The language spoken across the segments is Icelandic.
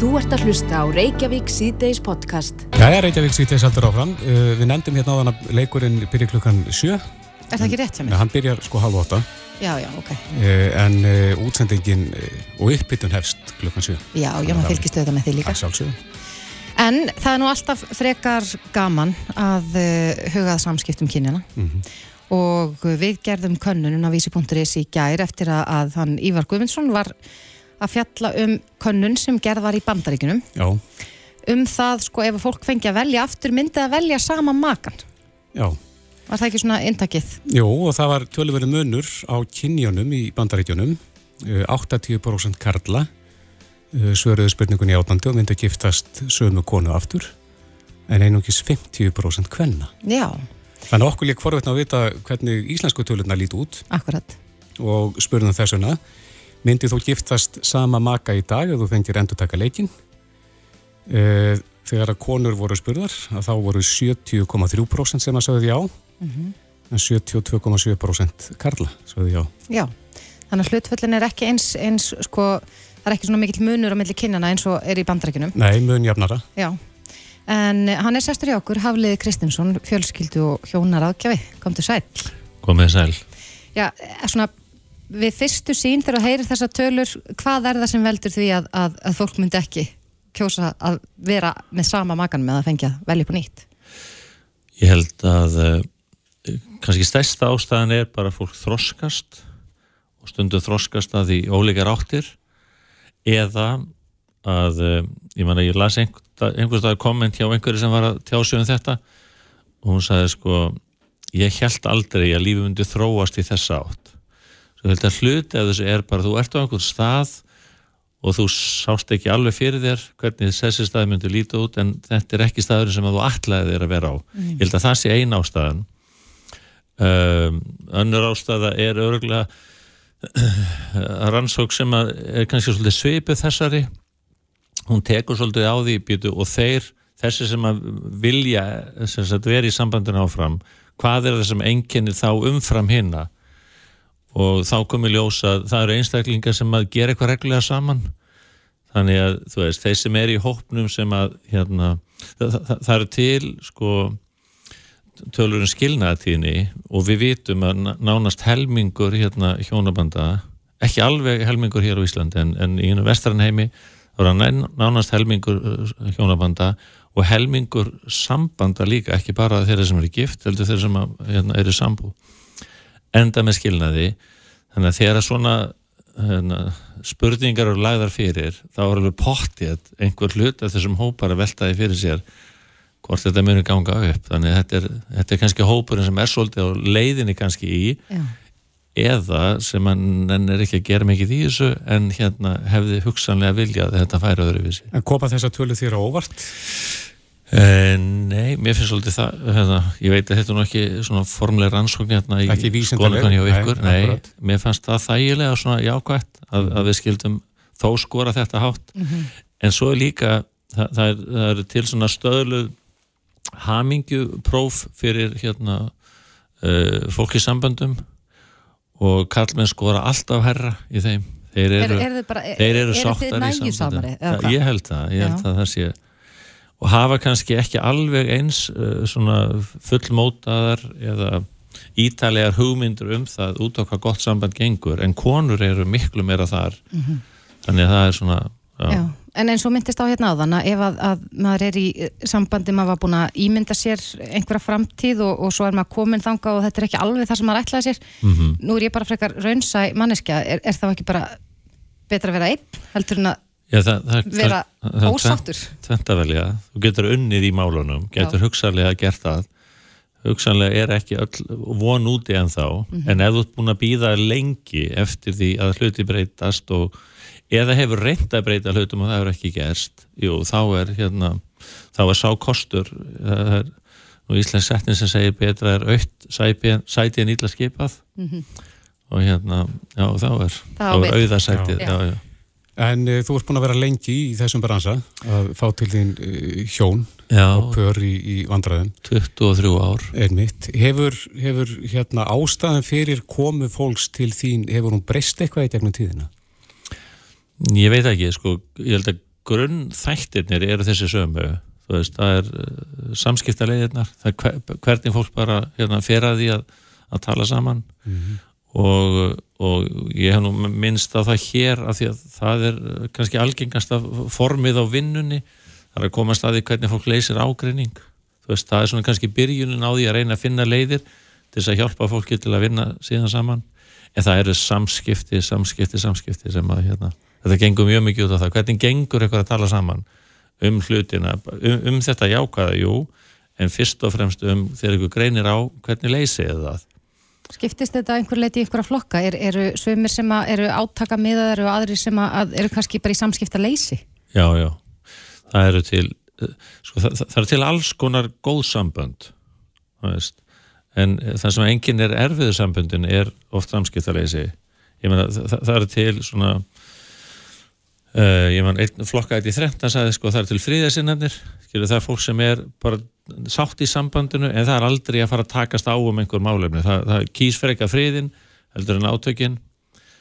Þú ert að hlusta á Reykjavík síðdeis podcast. Jæja, Reykjavík síðdeis heldur áfram. Uh, við nefndum hérna á þann að leikurinn byrja klukkan 7. Er það ekki rétt hjá? Nei, hann byrjar sko halv 8. Já, já, ok. Uh, en uh, útsendingin uh, og uppbytun hefst klukkan 7. Já, já, maður fylgist auðvitað með því líka. Það sjálfsögum. En það er nú alltaf frekar gaman að uh, hugað samskiptum kynjana Mhm. og við gerðum könnunum á vísi.is í gær eftir að, að hann Ívar Guðmundsson var að fjalla um könnun sem gerð var í bandaríkunum Já, um það sko ef fólk fengi að velja aftur myndi að velja sama makan. já. Var það ekki svona inntakið? Jú, og það var tölurverið munur á kynjónum í bandaríkjónum. Uh, 80% karla uh, svöruðu spurningunni átandi og myndi að giftast sömu konu aftur. En einungis 50% kvenna. Já, Þannig að okkur lík forvetna að vita hvernig íslensku tölurna líti út akkurat. og spurðum þessuna myndi þú giftast sama maka í dag ef þú fengir endur taka leikin e, þegar að konur voru spurðar að þá voru 70,3% sem að sögðu já en 72,7% karla sögðu já Já, þannig að hlutföllin er ekki eins, eins sko, það er ekki svona mikill munur á milli kynjana eins og er í bandarækjunum. Nei, mun jafnara Já, en hann er sestur í okkur, Hafliði Kristinsson, fjölskyldu og hjónar aðgjafi, kom til sæl. Komið sæl. Já, er svona, við fyrstu sín þegar þú heyrir þessa tölur, hvað er það sem veldur því að, að, að fólk myndi ekki kjósa að vera með sama makan með að fengja velja på nýtt? Ég held að uh, kannski stærsta ástæðan er bara fólk þroskast og stundu þroskast að því ólíkar áttir eða að uh, ég man ég las einhver, einhvers dag komment hjá einhverju sem var að tjá sig um þetta og hún sagði sko ég held aldrei að lífi myndi þróast í þessa átt svo held að hluti af þessu er bara þú ert á einhvern stað og þú sást ekki alveg fyrir þér hvernig þessi staði myndi líta út en þetta er ekki staður sem þú ætlaði þér að vera á. Ég held að það sé ein ástæðan. Um, önnur ástæða er örgulega rannsók sem er kannski svolítið svipið þessari. Hún tekur svolítið á því býtu, og þeir, þessi sem að vilja sem sagt, vera í sambandinu áfram hvað er það sem enginnir þá umfram hinna og þá komið ljósa að það eru einstaklingar sem að gera eitthvað reglulega saman. Þannig að þú veist, þeir sem er í hópnum sem að hérna, það, það, það eru til sko tölurinn skilnaðatíðni og við vitum að ná- nánast helmingur hérna hjónabanda ekki alveg helmingur hér á Íslandi en, en í einu vestranheimi þá er nánast helmingur uh, hjónabanda og helmingur sambanda líka, ekki bara þeirra sem eru gift, heldur þeirra sem að, hérna, eru sambú enda með skilnaði þannig að þegar svona hérna, spurningar eru lagðar fyrir þá er alveg pottið einhver hlut af þessum hópar að veltaði fyrir sér hvort þetta muni ganga upp þannig að þetta er, þetta er kannski hópurinn sem er svolítið á leiðinni kannski í Já. eða sem hann er ekki að gera mikið í þessu en hérna hefði hugsanlega viljað að þetta færi öðruvísi En kopa þessa tölu þér á óvart? Eh, nei, mér finnst svolítið það hérna, ég veit að þetta er nú ekki svona formlega rannsókn hérna í skoðanakönnun hjá nei, ykkur. nei, akkurat. mér fannst það þægilega svona jákvætt að, að við skildum þó skora þetta hátt. En svo er líka það, það, er, það er til svona stöðlu hamingjupróf fyrir hérna uh, fólk í samböndum og kallmenn skora alltaf herra í þeim. Þeir Er, eru, er þeir eru sáttar í samböndum. ég held það, ég held Já. að það sé og hafa kannski ekki alveg eins svona fullmótaðar eða ítalegar hugmyndur um það út á hvað gott samband gengur en konur eru miklu meira þar þannig að það er svona já. Já, en eins og myndist á hérna áðan að ef að, að maður er í eh, sambandi maður var búin að ímynda sér einhverja framtíð og, og svo er maður komin þanga og þetta er ekki alveg það sem maður ætlaði sér Mhm. nú er ég bara frekar raunsæ manneskja er, er það ekki bara betra að vera einn heldur en að Já, það, það, vera það, ósáttur. Þetta velja, þú getur unnið í málunum getur hugsanlega gert það. Hugsanlega er ekki öll von úti en þá, Mhm. en ef þú ert búin að býða lengi eftir því að hluti breytast og eða hefur reynd að breyta hlutum og það hefur ekki gerst jú, þá er hérna þá er sá kostur það er nú Íslands setnin sem segir betra er aukt sæti, en illa skipað. Og hérna já, þá er, Það á þá er auðasætið Já. já, já. En uh, þú ert búin að vera lengi í þessum bransa að fá til þín uh, hjón Já. og pör í, í vandræðum. 23 ár. Einmitt. Hefur, hefur hérna ástæðan fyrir komu fólks til þín, hefur hún breyst eitthvað í gegnum tíðina? Ég veit ekki, sko, ég held að grunnþættirnir eru þessi sömu. Veist, það er er hver, hvernig fólk bara hérna, fer að því að, að tala saman. Og, og ég hef nú minnst á það hér af því að það er uh, kannski algengasta formið á vinnunni það er að koma staði hvernig fólk leysir ágreining. Þú veist, það er svona kannski byrjunin á því að reyna að finna leiðir til þess að hjálpa fólki til að vinna síðan saman. En það eru samskipti, samskipti, samskipti sem að hérna, þetta gengur mjög mikið út á það. Hvernig gengur eitthvað að tala saman um hlutina, um, um þetta jákaða, jú, en fyrst og fremst um þegar ykkur greinir á hvernig leysið það Skiptist þetta einhver leiti í einhverja flokka? Er, eru sömur sem að eru átaka miðaðar og aðri sem að eru kannski bara í samskipta leysi? Já, já, það eru til sko, það, það eru til alls konar góð sambönd en það sem enginn er erfiðu samböndin er oft samskiptaleysi ég meina, það, það eru til svona uh, ég meina, einn flokkætt í þrenta sagði sko, það eru til fríðasinnarnir það er fólk sem er bara sátt í sambandinu en það er aldrei að fara að takast á um einhver málefni, það, það kýs fyrir eitthvað friðin heldur en átökin.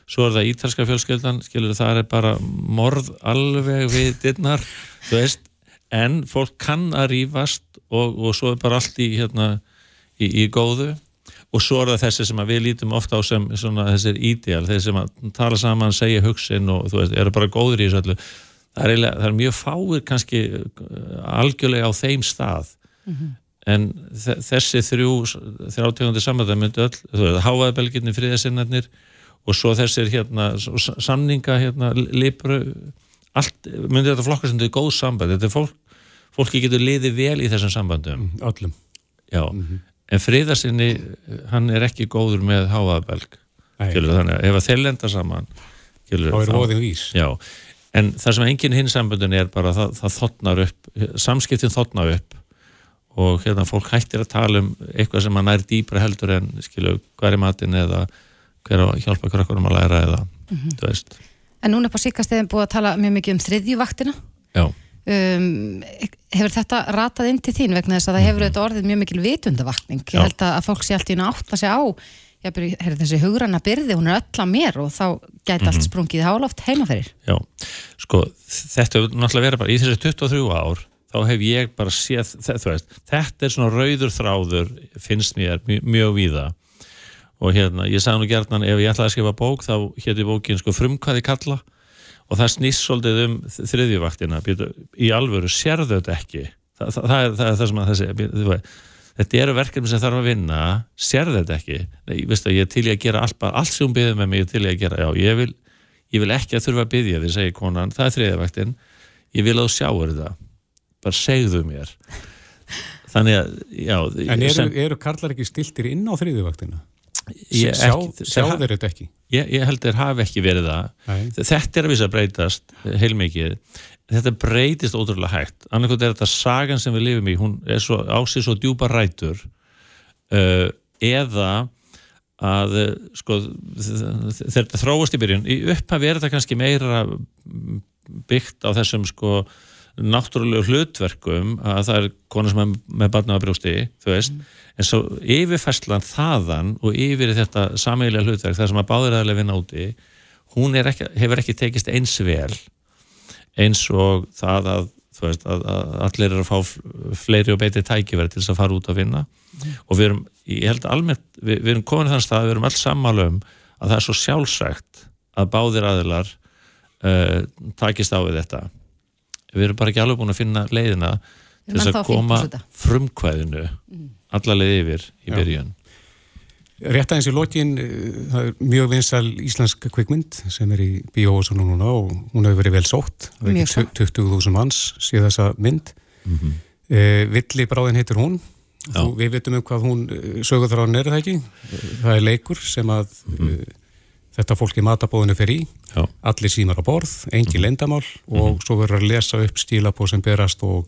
Svo er það ítalska fjölskyldan skilur það er bara morð alveg við dinnar, þú veist. En fólk kann að rýfast og, og svo er bara allt í hérna í, í góðu. Og svo er það þessi sem við lítum ofta á sem svona, þessir ídéal, þeir sem að tala saman segja hugsin og þú veist, eru bara góður í þessu öllu. Það er, eiginlega, það er mjög fáir kannski algjörlega á þeim stað mm -hmm. en þessi þrjú þrjátegundi samvæða myndi öll, þú veist, háaðabelginni friðasinnarnir og svo þessir hérna samninga hérna lipru allt, myndi þetta flokka sem þetta er góð samband þetta er fólk, fólki getur liðið vel í þessum sambandum Já, mm -hmm. en friðarsinni hann er ekki góður með háaðabelg þannig að ef að þeir lenda saman þá er voðið vís Já, en það sem enginn hinn sambandun er bara það, það þotnar upp samskiptin þotnar upp og hérna fólk hættir að tala um eitthvað sem mann er dýbra heldur en skilu hver er matin eða hver að hjálpa krakkurum að læra eða mm -hmm. þú veist En núna på síkasteðin búið að tala mjög mikið um þriðjuvaktina. Já. Um, hefur þetta ratað inn til þín vegna þess að það hefur auðvitað orðið mjög mikil vitundavakning. Ég held að fólk sé allt í nátt að segja á, ég herri, þessi hugranna byrði, hún er öll að mér og þá gæti allt sprungið háloft heimaferir. Já, sko, þetta hefur náttúrulega verið bara í þessi 23 ár, þá hef ég bara séð, veist, þetta er svona rauður þráður, finnst mér mjög, mjög víða. Og hérna, ég sagði nú gerðan ef ég ætlaði að skrifa bók þá hétti bókin sko frumkvæði kalla og það snýst svolítið um þriðjuvaktina. Í alvöru, sérðu þetta ekki? Það, það, það, er, það er það sem að þessi þetta eru verkefni sem þarf að vinna. Sérðu þetta ekki? Nei, veistu, ég er til ég að gera allt, allt sem byggðum með mig ég er til ég að gera, já, ég vil, ég vil ekki að þurfa að byggja því, segir konan, það er þriðjuvaktin. Ég vil að þú sjáur þetta bara segðu mér þannig að, já En eru, sem, eru karlar ekki stiltir inn á þriðjuvaktina? Sjá, sjá þeir þetta ekki? Ég, ég held þeir hafi ekki verið það Nei. þetta er að visa að breytast heilmikið, þetta breytist ótrúlega hægt, annarkot er þetta sagan sem við lifum í, hún er svo ásið svo djúpa rætur uh, eða að sko þegar þetta þróast í byrjun, í upphafi er þetta kannski meira byggt á þessum sko náttúrulegu hlutverkum að það er konar sem er með barnaðabrjósti, þú veist mm en svo yfirfærslan þaðan og yfir þetta sameigilega hlutverk þar sem að báðiræðilega vinna úti hún ekki, hefur ekki tekist eins vel eins og það að, veist, að, að allir eru að fá fleiri og beitri tækifæri til þess að fara út að vinna mm. og við erum, ég held almennt við, við erum komin þann stað, við erum alls sammála um að það er svo sjálfsagt að báðiræðilar uh, takist á við þetta við erum bara ekki alveg búin að finna leiðina til þess að koma frumkvæðinu mm allarleið yfir í byrjun. Rétt aðeins í lokin, eh, það er mjög vinsal íslensk kvikmynd sem er í bíóhósunum núna og hún hefur verið vel sótt. Það er ekki 20.000 manns síðan þessa mynd. Mm -hmm. e, Villi bráðin heitir hún. Þú, við veitum um hvað hún eh, sögur þrán er það ekki. Það er leikur sem að mm -hmm. Þetta fólk í matabóðinu fer í. Já. Allir símar á borð, engi mm lendamál og -hmm. svo verður að lesa upp stílapóð sem berast og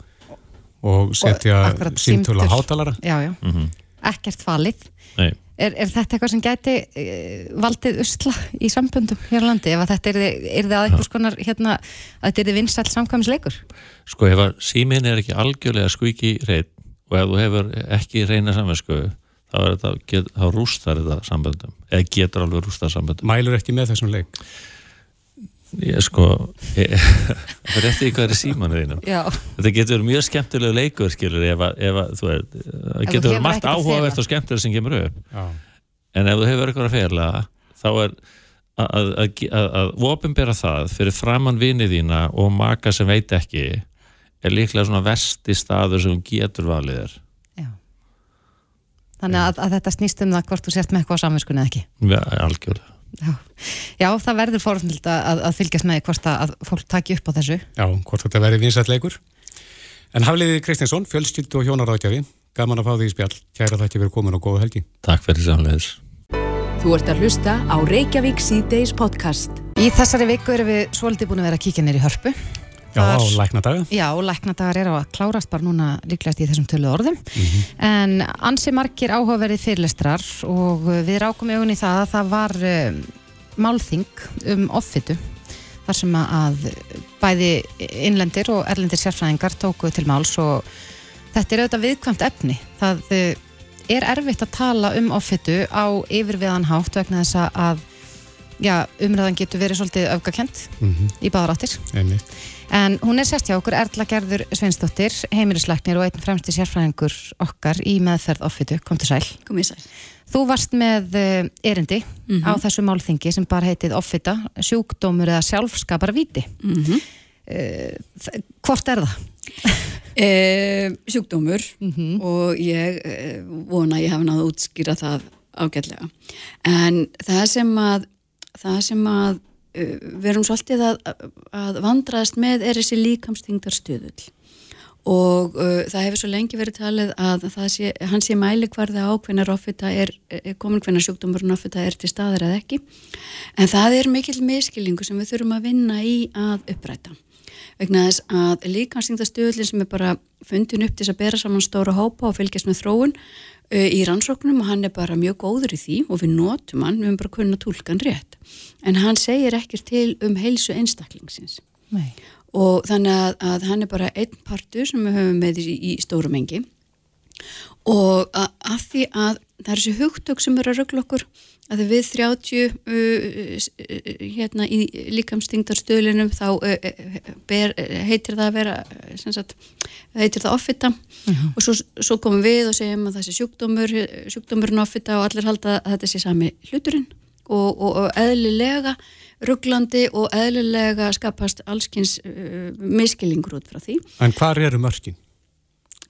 og setja símtölu á hátalara já, já. Mm -hmm. ekkert falið er, er þetta eitthvað sem gæti uh, valdið usla í sambundum hér á landi ef þetta er, er það einhvers konar hérna, að þetta er vinsall samkvæmsleikur sko ef að símin er ekki algjörlega skvíki reynd og ef þú hefur ekki reyna samversku þá, get, þá rústar þetta sambundum eða getur alveg rústar sambundum Mælur ekki með þessum leik? ég sko það er eftir hvað er í símanu þínum Já. þetta getur verið mjög skemmtilegu leikur skilur ef að, ef að þú er það getur verið margt áhugavert og skemmtilega sem kemur upp Já. en ef þú hefur eitthvað að fela þá er að, að, að, að, að opinbera það fyrir framann vinið þína og maka sem veit ekki er líklega svona versti staður sem hún getur valið er. Þannig að, að þetta snýst um það hvort þú sért með eitthvað á samvinskunni eða ekki. ja, algjörlega Já, Já það verður fórhundild að, að fylgjast með því hvort að, að fólk taki upp á þessu. Já, hvort þetta verið vinsætt leikur. En Hafliði Kristinsson, fjölskyldu og hjónaráðgjafi, gaman að fá því í spjall. Kæra þakki fyrir komin og góða helgi. Takk fyrir samleiðis Þú ert að hlusta á Reykjavík síðdeis podcast. Í þessari viku erum við svolítið búin að vera að kíkja neyri hörpu. Já, á Þar- læknadaga. Já, læknadagar er á að klárast bara núna líklegast í þessum tölu orðum. En ansi margir áhugaverið fyrirlestrar og við rákum í það að það var um, málþing um offitu þar sem að bæði innlendir og erlendir sérfræðingar tóku til máls og þetta er auðvitað viðkvæmt efni. Það eh, er erfitt að tala um offitu á yfirviðan hátt vegna þess að já, umræðan getur verið svolítið öfgakent Mm í báðar áttir. Einmitt. En hún er sérst hjá okkur Erla Gerður Sveinsdóttir, heimilisleiknir og einn fremsti sérfræðingur okkar í meðferð offitu, kom til sæl. komið sæl. Þú varst með eh, erindi Mhm. á þessu málþingi sem bara heitið offita, sjúkdómur eða sjálfskapar víti. Mm -hmm. Hvort er það? e, sjúkdómur Mhm. og ég e, vona að ég hafa náðu að útskýra það ágætlega. En það sem að, það sem að e, við erum svolítið að, að vandraðast með er þessi líkamstingdar stuðull og uh, það hefur svo lengi verið talið að sé, hann sé mæli hverða á hvernig offita er, er komin hvernig sjúkdómurinn offita er til staðar eða ekki. En það er mikil miskilningu sem við þurfum að vinna í að uppræta. Vegna þess að líkansingdastuðlinn sem er bara fundin upp til að bera saman stóra hópa og fylgjast með þróun uh, í rannsóknum og hann er bara mjög góður í því og við notum hann, við höfum bara kunna tólkan rétt. En hann segir ekkert til um heilsu einstaklingsins. Nei. og þannig að, að hann er bara einn partur sem við höfum með í, í stóru mengi og að, að því að það er þessi hugtök sem eru að rögla okkur að við 30 uh, uh, hérna í líkamstingdarstöðlinum þá uh, uh, ber, heitir það að vera uh, sem sagt, heitir það offita og svo, svo komum við og segjum að þessi sjúkdómur sjúkdómurinn offita og allir halda að þetta sé sami hluturinn og, og, og eðlilega rugglandi og eðlilega skapast allskins uh, miskilingur út frá því En hvar eru mörkin?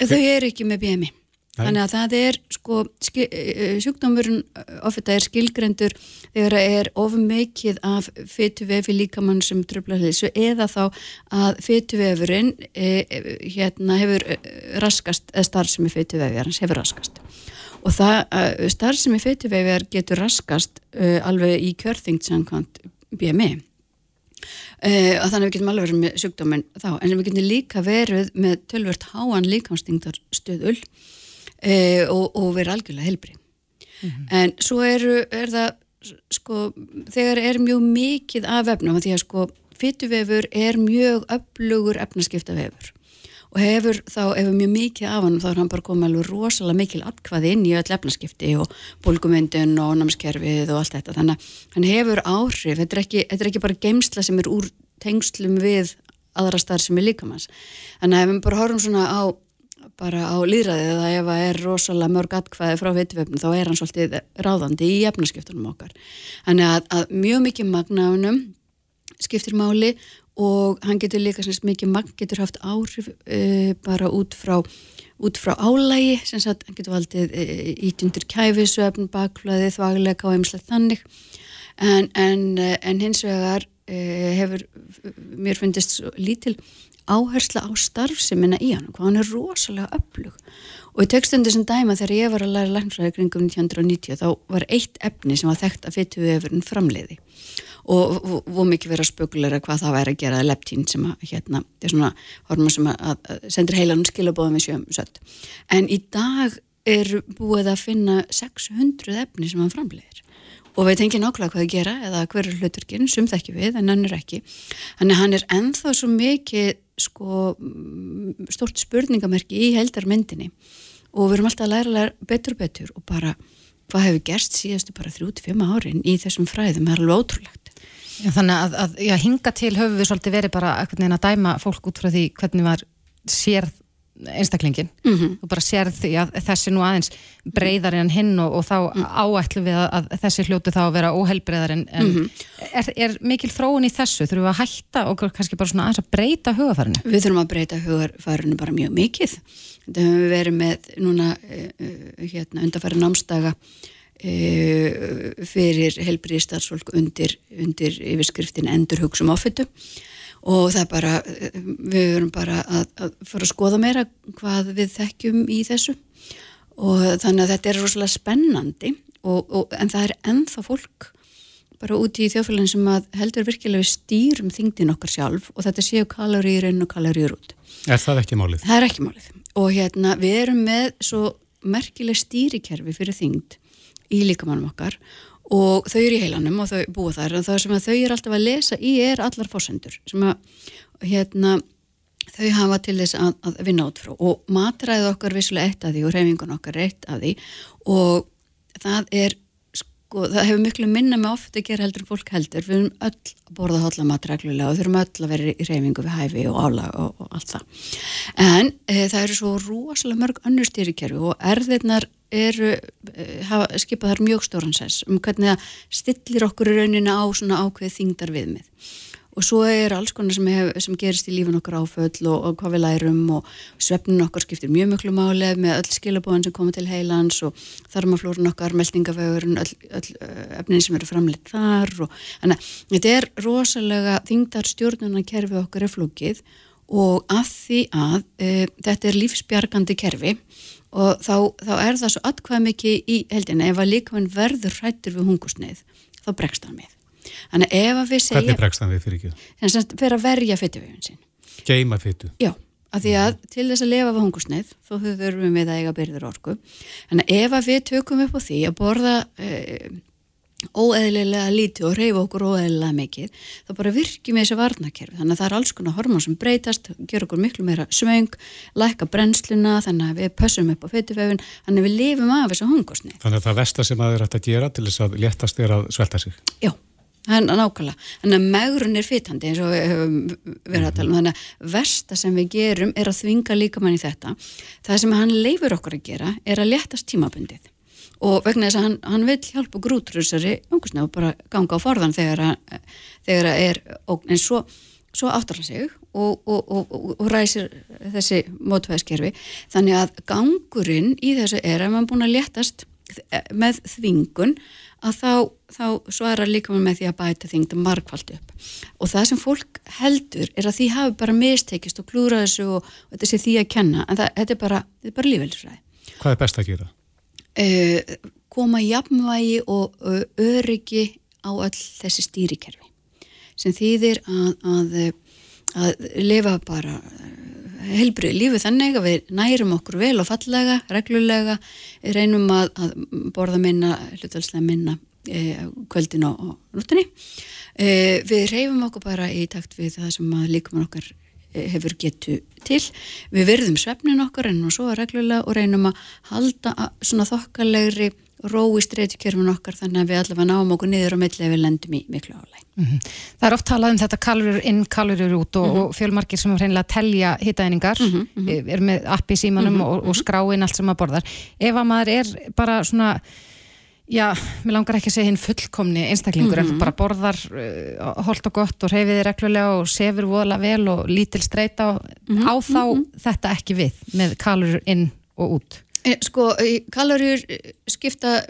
þau eru ekki með BMI. Þannig að það er sko ski, eh, sjúkdómurinn ofita er skilgrendur þegar það er of mikið af fytuvefi líkamann sem tröfla hliðsu eða þá að fytuvefurinn e, hérna hefur raskast eða starfsemi fytuvefjarins hefur raskast. Og það starfsemi fytuvefjar getur raskast uh, alveg í kjörþyngd samkvæmt BMI Uh, og þannig að við getum alveg verið með sjúkdóminn þá, en við getum líka verið með tölvört háan líkamstingdarstöðul uh, og, og verið algjörlega helbri en svo eru, er það sko, þegar er mjög mikið af efnum, því að sko fytuvefur er mjög öflugur efnaskiptavefur. Og hefur þá, hefur mjög mikið af hann þá er hann bara komið alveg rosalega mikil atkvaði inn í öll efnaskipti og bólgumyndun og námskerfið og allt þetta. Þannig að hann hefur áhrif þetta er ekki, þetta er ekki bara geimsla sem er úr tengslum við aðra starf sem er líkamanns þannig að ef við bara horfum svona á bara á líðræðið eða ef það er rosalega mörg atkvæði frá veitivefnum þá er hann svolítið ráðandi í efnaskiptunum okkar. Þannig að, að mjög mikið magnaunum skiptir máli og hann getur líka sem mikið magn getur haft áhrif uh, bara út frá út frá álægi, sem sagt, hann getur valdið uh, ít undir kæfisvefn, bakflæði, þvagleika og einmislegt þannig. En, en, uh, en hins vegar uh, hefur mér fundist lítil áhersla á starfseminna í hann, hvað hann er rosalega öflug og í tekstundu sem dæma þegar ég var að læra læknfræði kringum 1990 þá var eitt efni sem var þekkt að fytu efurinn framleiði og voru mikið verið að spökuleira hvað það væri að gera leptín sem að hérna, þetta er svona hormón sem að, að sendir heilanum skilabóðum við sjöum sött. En í dag er búið að finna 600 efni sem hann framleiðir og veit engin ákvæða hvað að gera eða hver er hlutverkinn, sum það ekki við en hann er ekki. Hann er enþá svo mikið sko stort spurningamerki í heldarmyndinni og við erum alltaf að læra, læra betur og betur og bara hvað hefur gerst síðastu bara 35 árin í þessum fræðum er alveg ótrúlegt. Já, þannig að, að já, hinga til höfum við svolítið verið bara að dæma fólk út frá því hvernig var sérð einstaklingin mm -hmm. og bara sérð því að þessi nú aðeins breyðar en hinn og, og þá mm. áætlu við að, að þessi hljótu þá að vera óheilbreyðar en, en mm -hmm. er, er mikil þróun í þessu? Þurfum við að hætta og kannski bara svona aðeins að breyta hugafarinu? Við þurfum að breyta hugafarinu bara mjög mikið þetta höfum við verið með núna uh, hérna undarfæri námstaga uh, fyrir heilbreyðstarfsfólk undir, undir yfirskriftin endur hugsa um ofittu og það er bara, við verum bara að, að fara að skoða meira hvað við þekkjum í þessu og þannig að þetta er rosalega spennandi og, og, en það er enþá fólk bara úti í þjóðfélagin sem heldur virkilega við stýrum þingdin okkar sjálf og þetta séu kaloríur inn og kaloríur út. Er það ekki málið? Það er ekki málið og hérna við erum með svo merkileg stýrikerfi fyrir þingd í líkamannum okkar og þau eru í heilanum og þau búa þar. En það sem þau eru alltaf að lesa í er allar fórsendur sem að hérna, þau hafa til þess að, að vinna át frá. Og matræðið okkar visslega eitt af því og reyfingun okkar eitt af því. Og það er sko, það hefur miklu minna með ofta að gera heldur en fólk heldur, við erum öll að borða hotla matræðlulega og þurfum öll að vera í reyfingu við hæfi og álag og, og allt það. En e, það eru svo rosalega mörg önnur stýrikerfi og erðirnar eru, eh, hafa skipað þar mjög stóransess um hvernig það stillir okkur í rauninu á svona ákveð þingdar viðmið og svo er alls konar sem, hef, sem gerist í lífin okkar áföll og, og hvað við lærum og svefnin okkar skiptir mjög mjög máli með öll skilabóðan sem koma til heilans og þarmaflórun okkar, meldingafögurinn öll, öll eh, efnin sem eru framleitt þar og þannig að þetta er rosalega þingdar stjórnuna kerfi okkar er flókið og að því að e, þetta er lífsbjargandi kerfi og þá, þá er það svo atkvæð mikið í heldina ef að líka hann verður hrættur við hungusneið þá bregst hann við. Þannig ef að við segja hvernig bregst hann við fyrir ekki? þannig að fyrir að verja fytuveginn sin geima fytu? já, af því að til þess að lifa við hungusneið þó þurfum við að eiga byrður orku. Þannig að ef að við tökum upp á því að borða eh, óeðlilega lítið og reyfa okkur óeðlilega mikið þá bara virkjum við þessi varnakerfi þannig að það er alls konar hormón sem breytast ger okkur miklu meira svöng læka brennsluna, þannig að við pössum upp á fettiföfun, þannig að við lifum af þessu hungosni. Þannig að það vestar sem að það er hægt að gera til þess að léttast er að svelta sig. Já, það er nákvæmlega. Þannig að megrun er fytandi eins og við höfum verið að tala um, þannig að versta sem við gerum er að þvinga líkamann í þetta. Það sem hann leifur okkur að gera er að léttast tímabundið og vegna þess að hann, hann vil hjálpa grútrúsari og bara ganga á forðan þegar að, þegar að er ógn. En svo, svo áttarla sig og, og, og, og ræsir þessi mótvæðskerfi þannig að gangurinn í þessu er að mann búin að léttast með þvingun að þá, þá svara líka með því að bæta þingda margfald upp. Og það sem fólk heldur er að því hafi bara mistekist og klúra þessu og þetta sé því að kenna. En það, þetta er bara, bara lífelsfræði Hvað er best að gera? Uh, koma jafnvægi og uh, öryggi á öll þessi stýrikerfi sem þýðir að, að, að lifa bara eh, helbrið lífið þannig að við nærum okkur vel og fallega, reglulega reynum að, að borða minna hlutalslega minna e, kvöldin og, og núttinni e, við reyfum okkur bara í takt við það sem líkumann okkar hefur getu til. Við verðum svefnin okkar en og svo reglulega og reynum að halda svona þokkalegri ró í streytikjörfun okkar þannig að við allavega náum okkur niður og milli ef við lendum í miklu álæg. Mm -hmm. Það er oft talað um þetta kalurur inn, kalurur út og, mm -hmm. og fjölmarkir sem er reynilega að telja hittaeiningar, mm -hmm. er með appi símanum mhm, og, og mhm. skráin allt sem maður borðar. Ef að maður er bara svona Já, mér langar ekki að segja hinn fullkomni einstaklingur mm -hmm. en þú bara borðar uh, holdt og gott og reyfiði reglulega og sefur voðalega vel og lítil streyta mm -hmm. á þá mm -hmm. þetta ekki við með kalurur inn og út. E, sko, kalurur skipta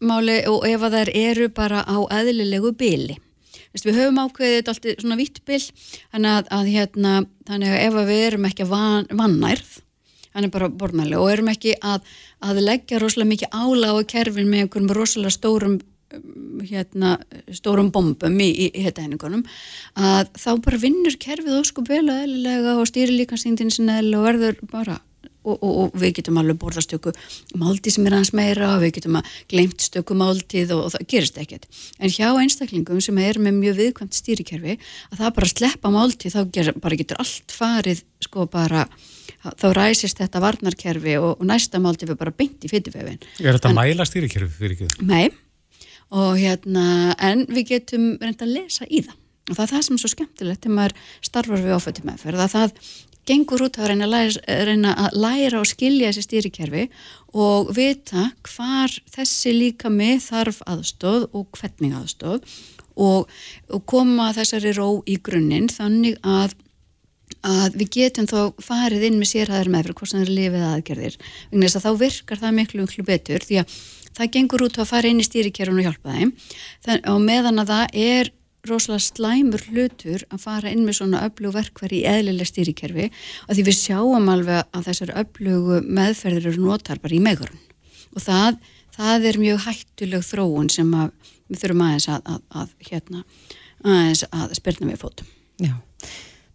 máli og ef að þær eru bara á eðlilegu byli. Við höfum ákveðið þetta alltaf svona vittbil þannig að, að hérna, þannig að ef að við erum ekki van, vannærð hann er bara borðmæli og erum ekki að, að leggja rosalega mikið ála á kerfin með einhverjum rosalega stórum um, hérna, stórum bombum í, í, í þetta henningunum að þá bara vinnur kerfið óskup vel og eðlilega og stýri líka síndin sinna og verður bara Og, og, og við getum alveg borðastöku máltið sem er hans meira og við getum að glemt stöku máltið og, og það gerist ekkert. En hjá einstaklingum sem er með mjög viðkvæmt stýrikerfi að það bara sleppa máltið þá ger, bara getur allt farið sko bara þá ræsist þetta varnarkerfi og næsta máltið við bara beint í fyrirvefin Er þetta en, mæla stýrikerfi fyrir ekki? Nei. Og hérna, en við getum reynda að lesa í það. Og það er það sem er svo skemmtilegt þegar maður starfar við oföldum meðferð að það gengur út að reyna að læra, reyna að læra og skilja þessi stýrikerfi og vita hvar þessi líka með þarf aðstóð og hvernig aðstóð og, og koma þessari ró í grunninn þannig að að við getum þá farið inn með sérhæðar meðfyrir hvort sem það er lifið aðgerðir. Vegna þess að þá virkar það miklu miklu betur því að það gengur út að fara inn í stýrikerfun og hjálpa þeim. Þann, og meðan að það er rosalega slæmur hlutur að fara inn með svona öflug verkværi í eðlileg stýrikerfi og því við sjáum alveg að þessar öflugu meðferðir eru notar bara í megurinn og það, það er mjög hættuleg þróun sem að, við þurfum aðeins að, að, að hérna, aðeins að spyrna við fótum. Já.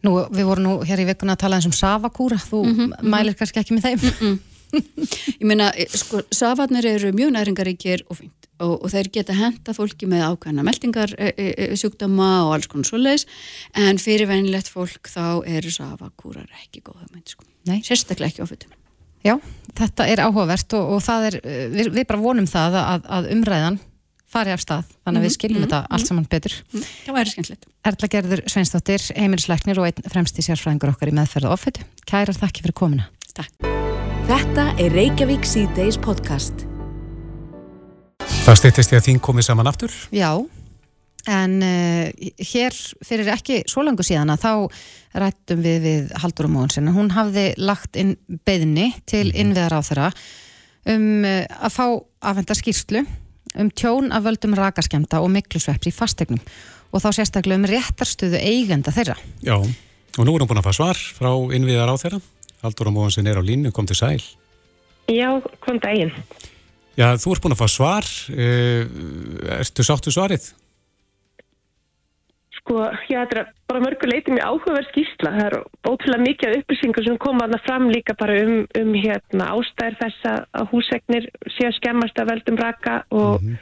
Nú, við vorum nú hér í vikuna að tala eins um savakúra, þú mm -hmm. mælir kannski ekki með þeim. Mm -hmm. Ég meina, sko, safarnir eru mjög næringaríkir og fint og, og þeir geta henda fólki með ákvæmna meldingar e, e, e, sjúkdama og alls konar svoleiðis en fyrir venilegt fólk þá eru safakúrar ekki góða mynd sko. sérstaklega ekki ofutum Já, þetta er áhugavert og, og það er, við, við bara vonum það að, að umræðan fari af stað, þannig að mm -hmm, við mhm, skiljum mm -hmm, þetta allt mhm. saman betur. Mm, það væri skemmtilegt. Erla Gerður Sveinsdóttir, heimilisleiknir og einn fremst í sérfræðingur okkar í meðferð og offitu. Kærar þakki fyrir komuna. Takk. Þetta er Reykjavík C-Days podcast. Það steytist því að þín komið saman aftur? Já, en uh, hér fyrir ekki svo langu síðan að þá rættum við við Haldur og Móðunsen. Hún hafði lagt inn beðni til mhm. innviðar á þeirra um uh, að fá aðvenda skýrslu um tjón af völdum rakaskemta og miklusveps í fastegnum og þá sérstaklega um réttarstöðu eigenda þeirra. Já, og nú erum við búin að fá svar frá innviðar á þeirra. Haldur og Móðunsen er á línu, kom til sæl. Já, kom daginn. Já, þú ert búin að fá svar. Eh, ertu sáttu svarið? Sko, já, þetta er bara mörguleiti mjög áhugaverð skýrsla. Það er ótrúlega mikið upplýsingar sem koma aðna fram líka bara um, um hérna, ástæðir þess að húsegnir sé að skemmast að veldum raka og mm -hmm.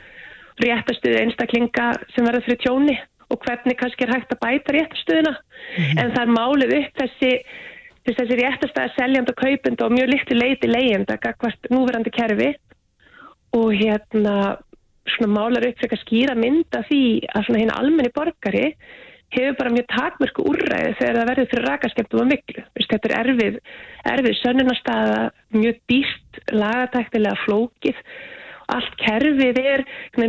réttastuðu einstaklinga sem verður fyrir tjóni og hvernig kannski er hægt að bæta réttastuðuna. Mm -hmm. En það er málið upp þessi, þessi réttastæða seljand og kaupend og mjög litlu leiti leyend að hvert núverandi kerfi og hérna svona málar upp fyrir að skýra mynda því að svona hérna almenni borgari hefur bara mjög takmörku úrræði þegar það verður fyrir rakaskemtum og miklu. Þetta er erfið, erfið sönnunarstaða, mjög dýst, lagatæktilega flókið. Allt kerfið er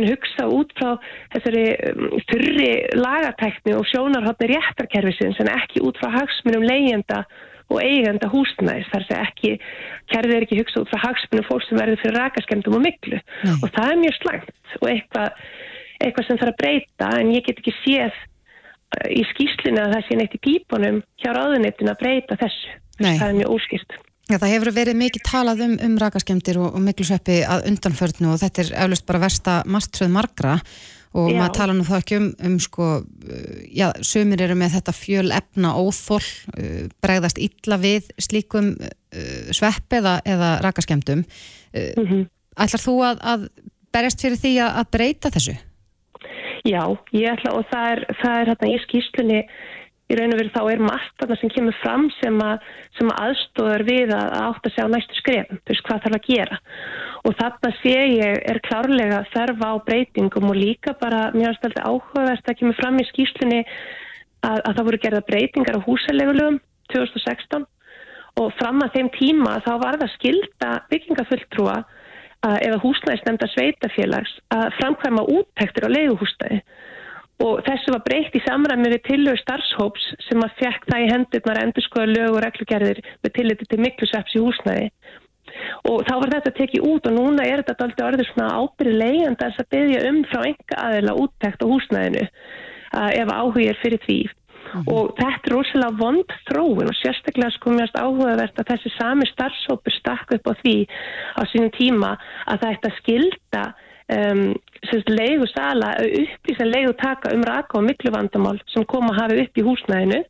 hugsa út frá þessari um, þurri lagatækni og sjónarhóttni réttarkerfisins en ekki út frá hagsmunum leyenda og eigenda húsnæðis þar sem ekki, kærðið er ekki hugsað út frá hagspunum fólk sem verður fyrir rakaskemdum og miklu Nei. og það er mjög slangt og eitthvað, eitthvað sem þarf að breyta en ég get ekki séð uh, í skýslinu að það sé neitt í pípunum hjá ráðuneytin að breyta þessu Nei. það er mjög óskýrt Já, það hefur verið mikið talað um, um rakaskemdir og, og miklu sveppi að undanförnu og þetta er eflust bara versta margtröð margra og já. maður tala nú þá ekki um, um sko, uh, já, sumir eru með þetta fjöl efna óþól, uh, bregðast illa við slíkum uh, svepp eða, eða rakaskemdum. Mm -hmm. Ætlar þú að, að berjast fyrir því að, að breyta þessu? Já, ég ætla og það er, það er hérna í skýrslunni í raun og veru þá er margt þarna sem kemur fram sem að, sem að aðstóðar við að átt að segja á næstu skrefum, þú veist hvað þarf að gera. Og þarna sé ég er klárlega þarf á breytingum og líka bara mjög aðstældi áhugavert að kemur fram í skýslinni að, að það voru gerða breytingar á húsalegulögum 2016 og fram að þeim tíma þá var það skilda byggingafulltrúa eða húsnæðisnemnda sveitafélags að framkvæma úttektir á leiguhústæði og þessu var breykt í samræmi við tillögur starfshóps sem að fekk það í hendurnar að endur skoða lög og reglugerðir með tilliti til miklu sveps í húsnæði. Og þá var þetta tekið út og núna er þetta aldrei orðið svona ábyrði leiðanda að byggja um frá enga aðeila úttækt á húsnæðinu ef áhugir fyrir því. Mm og þetta er rosalega vond þróun og sérstaklega sko mjögst áhugavert að þessi sami starfshópur stakk upp á því á sínum tíma að það ætti að skilda um, leigu sala upplýsa leigu taka um raka og mikluvandamál sem kom að hafa upp í húsnæðinu.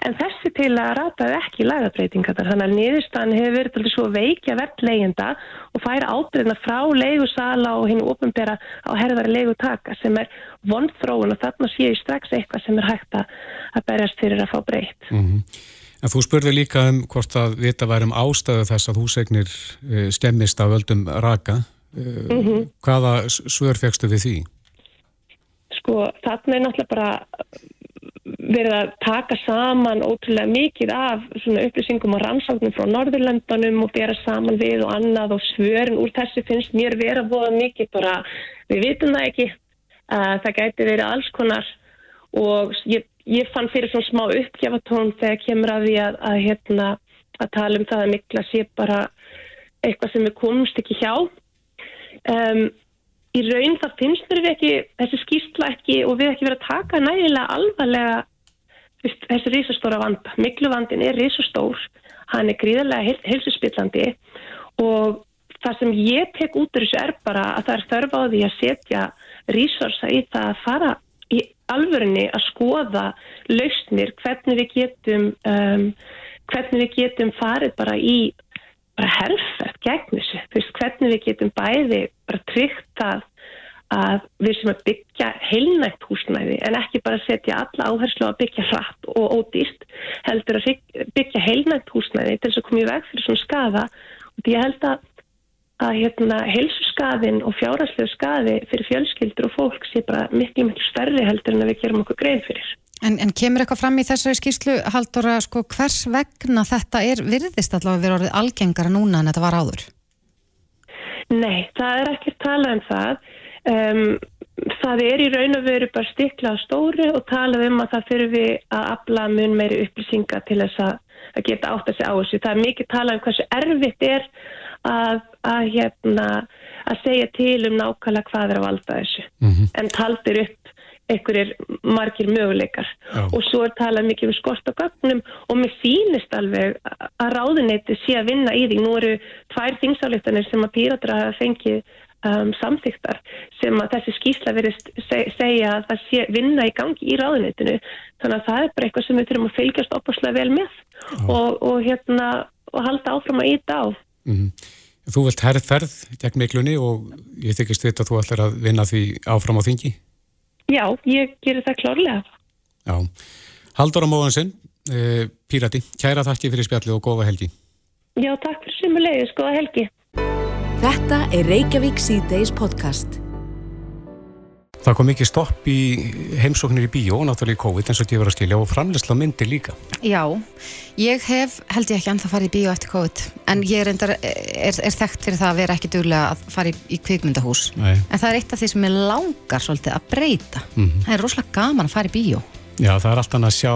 En þessi til að rataði ekki lagabreitinga þar þannig að niðurstaðan hefur verið svo veikja verðt leiginda og færa ábyrðina frá leigu sala og hinn ofinbera á herðari leigu taka sem er vonþróun og þarna séu strax eitthvað sem er hægt að berjast fyrir að fá breytt. Mm -hmm. En þú spurði líka um hvort að vita værum ástæðu þess að húsegnir eh, skemmist af öldum raka Uh, hvaða s- svör fegstu við því? Sko, þarna er náttúrulega bara verið að taka saman ótrúlega mikið af svona upplýsingum og rannsóknum frá Norðurlöndunum og bera saman við og annað og svörin úr þessu finnst mér vera búið mikið bara, við vitum það ekki að það gæti verið alls konar og ég, ég fann fyrir svona smá uppgjafatón þegar kemur að því að, að, hérna, að tala um það að mikla sé bara eitthvað sem við komumst ekki hjá um, í raun það finnst mér við ekki þessi skýrsla ekki og við ekki verið að taka nægilega alvarlega veist, þessi risastóra vanda. Miklu vandin er risastór, hann er gríðarlega heil, heilsuspillandi og það sem ég tek út úr þessu er bara að það er þörf á því að setja resursa í það að fara í alvörinni að skoða lausnir, hvernig við getum um, hvernig við getum farið bara í bara herrferð gegn þessu, þú veist, hvernig við getum bæði bara tryggt að að við sem að byggja heilnægt húsnæði en ekki bara setja alla áherslu að byggja hratt og ódýrt heldur að byggja heilnægt húsnæði til þess að koma í veg fyrir svona skada og því ég held að að hérna heilsuskaðin og fjárhagslegu skaði fyrir fjölskyldur og fólk sé bara miklu miklu stærri heldur en að við gerum okkur grein fyrir. En, en kemur eitthvað fram í þessari skýrslu Halldóra, sko, hvers vegna þetta er virðist allavega að vera orðið algengara núna en þetta var áður? Nei, það er ekki talað um það. Um, það er í raun og veru bara stikla á stóru og talað um að það fyrir við að afla mun meiri upplýsinga til þess að, að geta átt að segja á þessu. Það er mikið talað um hversu erfitt er að, að, hérna, að segja til um nákvæmlega hvað er að valda þessu. Mm -hmm. En taldir upp einhverjir margir möguleikar Já. og svo er talað mikið um skort á gögnum og mér sýnist alveg að ráðuneyti sé að vinna í því. Nú eru tvær þingsáleiktanir sem að píratra hafa fengið um, samþyktar sem að þessi skýrsla verist seg, segja að það sé vinna í gangi í ráðuneytinu. Þannig að það er bara eitthvað sem við þurfum að fylgjast opaslega vel með og, og, hérna, og halda áfram að íta á. Mm -hmm. Þú vilt herðferð gegn miklunni og ég þykist þetta að þú ætlar að vinna því áfram á þingi? Já, ég gerir það klárlega. Já. Haldur á móðansinn, eh, Pírati, kæra þakki fyrir spjalli og góða helgi. Já, takk fyrir sumulegis, góða helgi. Þetta er Reykjavík C-Days podcast. Það kom mikið stopp í heimsóknir í bíó, náttúrulega í COVID eins og ég var að skilja og framleysla myndir líka. Já, ég hef, held ég ekki ennþá farið í bíó eftir COVID, en ég er, endar, er, er þekkt fyrir það að vera ekki duglega að fara í, í kvikmyndahús. Nei. En það er eitt af því sem ég langar svolítið að breyta. Mm -hmm. Það er rosalega gaman að fara í bíó. Já, það er alltaf að sjá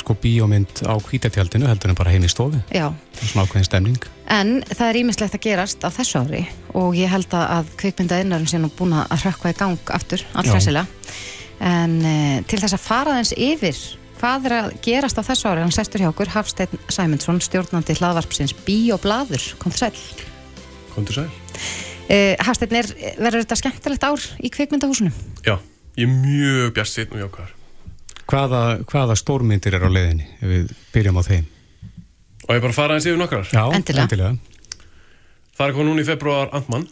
sko bíómynd á kvítatjaldinu heldur en bara heim í stofi. Já. Það er svona ákveðin stemning. En það er ímislegt að gerast á þessu ári og ég held að kvikmyndaðinnarum sé nú búin að hrökkva í gang aftur, allræsilega. En e, til þess að fara þess yfir hvað er að gerast á þessu ári, hann sestur hjá okkur, Hafstein Sæmundsson, stjórnandi hlaðvarpsins Bíoblaður, kom til sæl. Kom til sæl. E, Hafstein, verður þetta skemmtilegt ár í kvikmyndahúsunum? Já, ég er mjög bjart. Hvaða, hvaða stórmyndir er á leiðinni ef við byrjum á þeim? Og ég bara fara eins yfir nokkrar? Já, endilega. endilega. Það er komið núna í februar Antmann,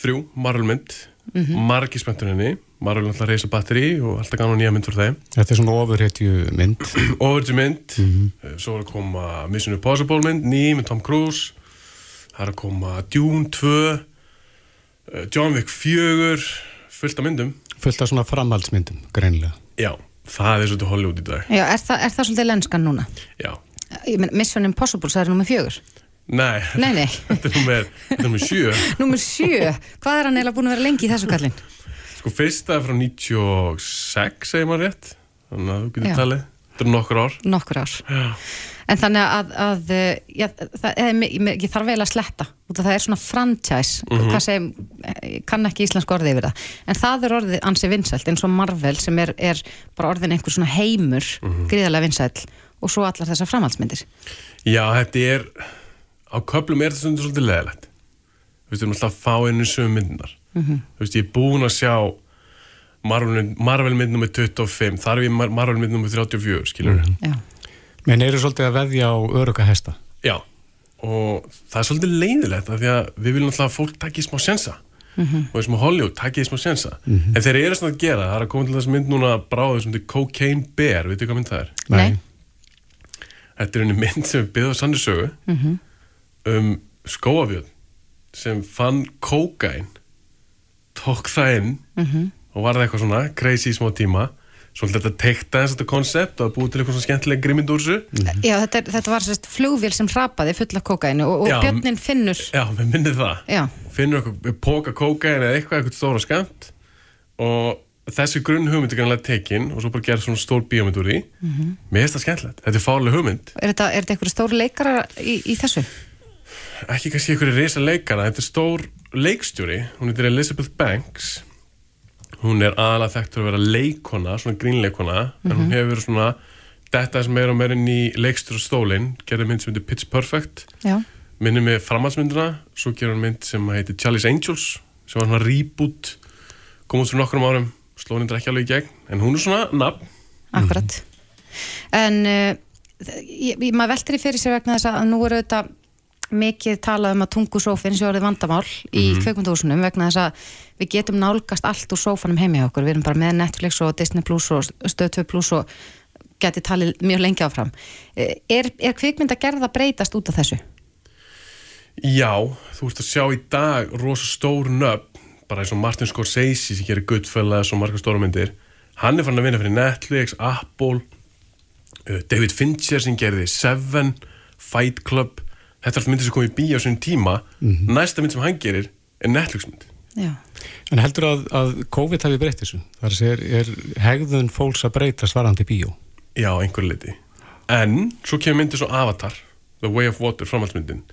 þrjú, Marvelmynd, mm -hmm. margi spenntuninni, Marvel alltaf reysa batteri og alltaf gana nýja mynd fyrir þeim. Þetta er svona ofurhetju mynd. Ofurhetju mynd, mm -hmm. svo er að koma Mission Impossible mynd, ný með Tom Cruise, það er að koma Dune 2, John Wick 4, fullt af myndum. Fullt af svona framhaldsmyndum, greinilega. Já, það er svolítið Hollywood í dag. Já, er, þa er það svolítið lenskan núna? Já. Men, Mission Impossible, það er nummið fjögur? Nei, nei, nei. þetta er nummið, sjö. nummið sjö? Hvað er hann eiginlega búin að vera lengi í þessu kallin? Sko fyrsta er frá 96, segir maður rétt. Þannig að þú getur talið. Nokkur ár. Nokkur ár. Já. En þannig að, að já, það, ég, ég þarf vel að sletta það er svona franchise mm -hmm. sem, kann ekki íslensk orði yfir það en það er orðið ansi vinsælt eins og Marvel sem er, er bara orðin einhver svona heimur mm -hmm. gríðarlega vinsælt og svo allar þessar framhaldsmyndir Já, þetta er á köplum er þetta svolítið leðilegt við erum alltaf að fá einu sögum myndinar mm -hmm. þú veist, ég er búin að sjá Marvel, mynd nr. 25 þar er við Marvel mynd nr. 34 skilur við Já Men eru svolítið að veðja á öruga hesta? Já, og það er svolítið leiðilegt af því að við viljum alltaf að fólk takki smá sensa mm -hmm. og þessum að Hollywood takki smá sensa mm -hmm. en þeir eru svona að gera, það er að koma til þess mynd núna bráðið sem þetta er Cocaine Bear veitu hvað mynd það er? Nei Þetta er einu mynd sem við byggðum sannirsögu mm -hmm. um skóafjöld sem fann kókain tók það inn og var það eitthvað svona crazy í smá tíma? Svolítið þetta teikta eins og þetta koncept og búið til eitthvað svona skemmtileg grímynd úr þessu? Já, þetta, er- þetta var sérst flugvél sem hrapaði fulla kókainu og, og Já. Björnin finnur Já, við minnið það. Já, finnur okkur póka kókain eða eitthvað, eitthvað stóra skamt og þessi grunn hugmynd er kannlega tekin og svo bara gera svona stór bíómynd úr því. Mér finnst það skemmtilegt, þetta er fálega hugmynd. Er þetta, er þetta eitthvað stóri leikara í, í þessu? ekki kannski einhverju risa leikara þetta er stór leikstjóri, hún heitir Elizabeth Banks hún er aðalega þekkt fyrir að vera leikona svona grínleikona, en hún hefur verið svona þetta sem er og meira inn í leikstjóra stólinn, gerði mynd sem heitir Pitch Perfect. Já, minnum með framhaldsmyndina svo gerði hún mynd sem heitir Charlie's Angels sem var svona reboot kom út fyrir nokkrum árum, sló henni ekki alveg í gegn en hún er svona nafn. Akkurat. En uh, ég, ég, maður veltir í fyrir sér vegna þess að nú eru þetta mikið talað um að tungusófin sé orðið vandamál í mm kveikmyndahúsunum vegna þess að við getum nálgast allt úr sófanum heimi okkur, við erum bara með Netflix og Disney Plus og Stöð 2 Plus og geti talið mjög lengi áfram. Eh, Er, er kvikmynd að gerða breytast út af þessu? Já, þú ert að sjá í dag rosa stór nöfn bara eins og Martin Scorsese sem gerir Goodfellas og margar stóra myndir. Hann er farin að vinna fyrir Netflix, Apple uh, David Fincher sem gerði Seven, Fight Club þetta er allt myndir sem kom í bíó á sinni tíma næsta mynd sem hann gerir er Netflix mynd Já, En heldur að, að COVID hafi breytt þessu? Þar er, er hegðun fólks að breytast varandi bíó? Já, einhver liti en svo kemur myndir svo Avatar The Way of Water, framhaldsmyndin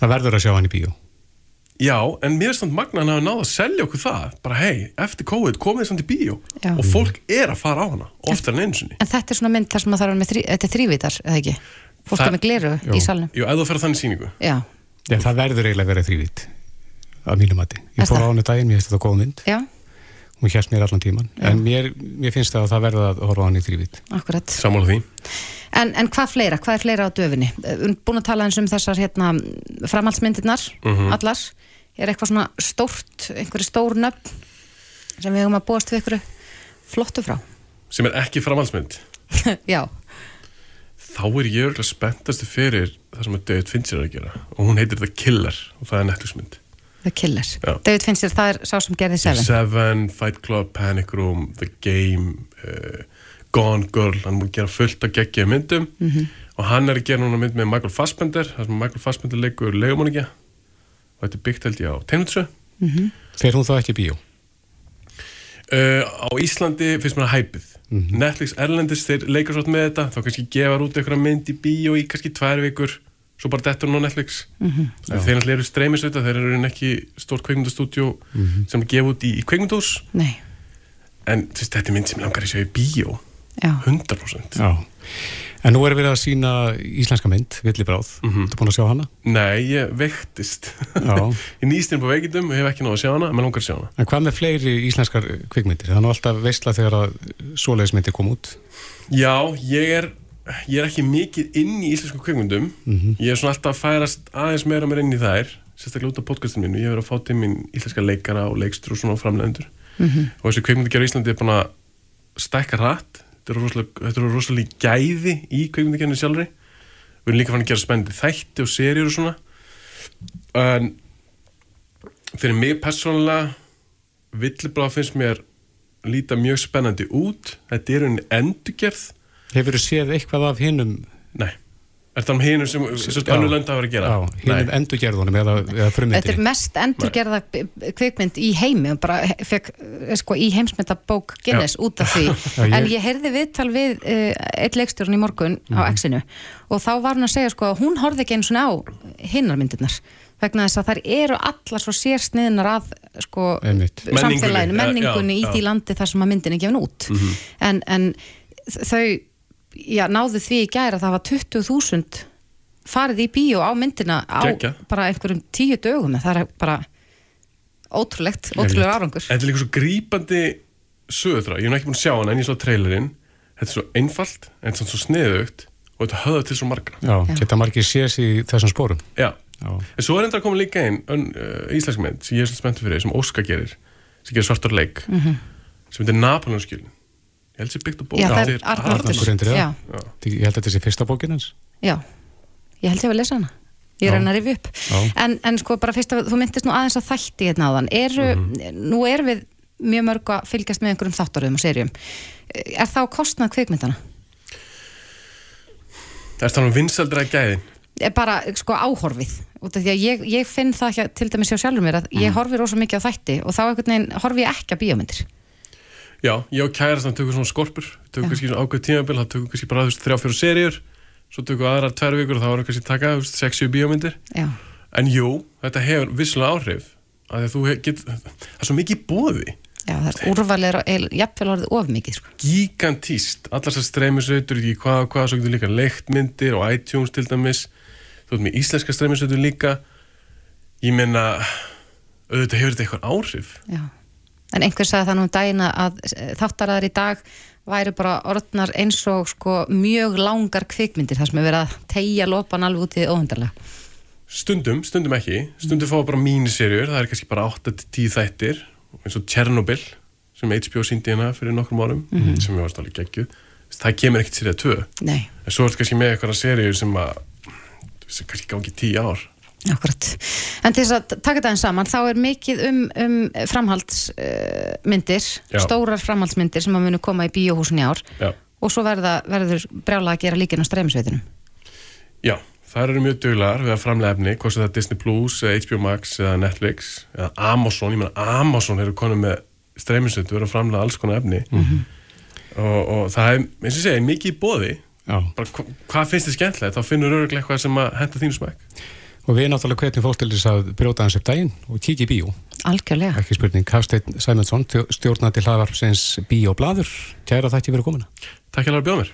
Það verður að sjá hann í bíó. Já, en mér er samt magna hann hafa náða að selja okkur það bara hei, eftir COVID komið þið samt í bíó Já. og fólk er að fara á hana oftar en einu sinni en þetta er svona mynd þar sem að það er með þrý, þetta er þrývítar, eða ekki? Fólk er með gleru í salnum Jú, ef þú fer að þannig sýningu Já, Já, það verður eiginlega að vera þrývít að mínum mati. Ég fór á hann daginn, mér finnst þetta góð mynd. já, Hún hjæst mér allan tíman. En mér, mér finnst það að það verður að horfa á hann í þrývít. akkurat Sammála því En, en hvað fleira? Hvað er fleira á döfinni? Við erum búin að tala eins um þessar hérna, framhaldsmyndirnar, Mhm. allar. Er eitthvað svona stórt, einhverju stór nöfn sem við höfum að búast við einhverju flottu frá? sem er ekki framhaldsmynd Já, þá er ég örgulega spenntastu fyrir það sem að David Fincher er að gera og hún heitir The Killer og það er Netflix-mynd The Killer. Já. David Fincher, það er sá sem gerði Seven. Seven, Fight Club, Panic Room The Game uh, Gone Girl, hann múið gera fullt af geggja myndum Mhm. og hann er að gera núna mynd með Michael Fassbender það sem Michael Fassbender leikur legumannikja og þetta er byggt held ég á Teinvitsö Fer hún þá ekki í bíó? Uh, á Íslandi finnst mér að hæpið Netflix Erlendis, þeir leikar svolítið með þetta þá kannski gefar út einhverja mynd í bíó í kannski tvær vikur, svo bara dettur hún á Netflix. En þeir náttúrulega eru streymisveita þeir eru í ekki stórt kveikmyndastúdjó sem er gefið út í, í kveikmyndahús Nei, en veist, þetta er mynd sem langar að sjá í bíó. Já. 100% Já. En nú erum við að sína íslenska mynd, Villibráð. Mm -hmm. Þú búin að sjá hana? Nei, ég veiktist Já. Ég nýst inn på veikindum, hef ekki náðu að sjá hana en mér langar að sjá hana En hvað með fleiri íslenskar kvikmyndir? Það er nú alltaf veistla þegar að svoleiðismyndir kom út. Já, ég er ég er ekki mikið inn í íslensku kveikmyndum ég er svona alltaf að færast aðeins meira mér inn í þær sérstaklega út af podcastinu mínu, ég hef verið að fá til mín íslenska leikara og leikstur og svona framlegendur og þessi kveikmyndagjara í Íslandi þetta eru rosalega, rosalega gæði í kveikmyndagjörinu sjálfri. Við erum líka fann að gera spennandi þætti og serjur og svona. En fyrir mig persónulega villibráð finnst mér líta mjög spennandi út. Þetta er unni endurgerð. Hefur þú séð eitthvað af hinnum Nei, er það um hinum sem, sem önnur lönd hafa verið að gera? Já, Nei. endurgerðunum eða, eða Þetta er frummyndinni? mest endurgerða kvikmynd í heimi og bara fekk eh, sko, í heimsmyndabók Guinness út af því Já, ég- en ég heyrði viðtal við uh, eitt leikstjórn í morgun Mhm. á X-inu og þá var hún að segja sko að hún horfði ekki einu svona á hinnar myndirnar vegna þess að þær eru allar svo sérsniðnar að sko samfélaginu, Menningunni, menningunni já, í já. því landi þar sem að myndin er gefin út en, en þau já, náðu því í gæra að það var 20.000 farið í bíó á myndina á Geggjað. bara einhverjum tíu dögum það er bara ótrúlegt, ótrúlega árangur Þetta er líka svo grípandi sögurþrá, ég hef ekki búin að sjá hana en ég svo trailerinn, þetta er svo einfalt en þetta er svo sniðugt og þetta höfða til svo margra Já, Já. geta margir séðs í þessum spórum. Já, Já. en svo er enda að koma líka einn uh, íslensk mynd sem ég er svo spenntur fyrir sem Óskar gerir, sem gerir svartur leik sem heitir Napoleonskjölin ég held sér byggt á bók. Já, það er Arnaldur Ég held að þetta sé fyrsta bókin hans. já, ég held ég að lesa hana. Ég er hann að rifja upp. En, en sko bara fyrst að þú myndist nú aðeins að þætti hérna áðan. Eru, Mhm. nú erum við mjög mörg að fylgjast með einhverjum þáttaröðum og serjum er það á kostnað kvikmyndana? Það er þannig um vinsaldra gæðin. er bara sko áhorfið. Út af því að ég, ég finn það ekki til dæmis hjá sjálfur mér að ég horfi rosa mikið á þætti og þá horfi ég ekki að bíómyndir Já, ég og kærast hann tökum svona skorpur, tökum kannski svona ákveð tímabil, þá tökum kannski bara þú veist, þrjá fjóru seríur, svo tökum aðra tvær vikur og þá erum kannski taka þú veist, sexu bíómyndir. Já, En jú, þetta hefur vissulega áhrif, að þú get, það er svo mikið í bóði, já það er úrvalir og jafnvel orðið of mikið sko. gigantíst, allar þessar streymisveitur, ekki hvað og hvað, svo getur líka leiktmyndir og iTunes til dæmis, þú veit með íslenska streymisveitur líka, ég meina, auðvitað hefur þetta eitthvað áhrif. Já. En einhver sagði það nú um daginn að þáttaraðar í dag væri bara orðnar eins og sko mjög langar kvikmyndir þar sem er verið að tegja lopan alveg út í óhendarlega. Stundum, stundum ekki, stundum fá bara míniserjur, það er kannski bara 8-10 þættir, eins og Chernobyl, sem HBO síndi hérna fyrir nokkrum árum, sem ég varst alveg geggjuð, það kemur ekkert serið 2, Nei, en svo er þetta kannski með eitthvað serjur sem að, kannski gangi 10 ár. Akkurat. En til þess að taka þetta einn saman, þá er mikið um, um framhaldsmyndir, Já. stórar framhaldsmyndir sem að munu koma í bíóhúsin í ár Já, og svo verða, verður brjála að gera líkin á streymisveitunum. já það eru mjög duglegar við að framlega efni, hvort sem það er Disney Plus, eða HBO Max eða Netflix, eða Amazon, ég meina Amazon eru konum með streyminsötu, verður að framlega alls konar efni og, og það er, eins og segi, mikið í bóði, Já. bara hva, hvað finnst þið skemmtilegt, þá finnur öruglega eitthvað sem að henda þínu smæk. Og við náttúrulega hvetjum fólk til þess að brjóta hans upp daginn og kíkja í bíó. Algjörlega. Ekki spurning, Hafsteinn Sæmundsson, stjórnandi hlaðvarpsins Bíóblaður. Kæra þætti fyrir komuna. Takk hjá að bjóða mér.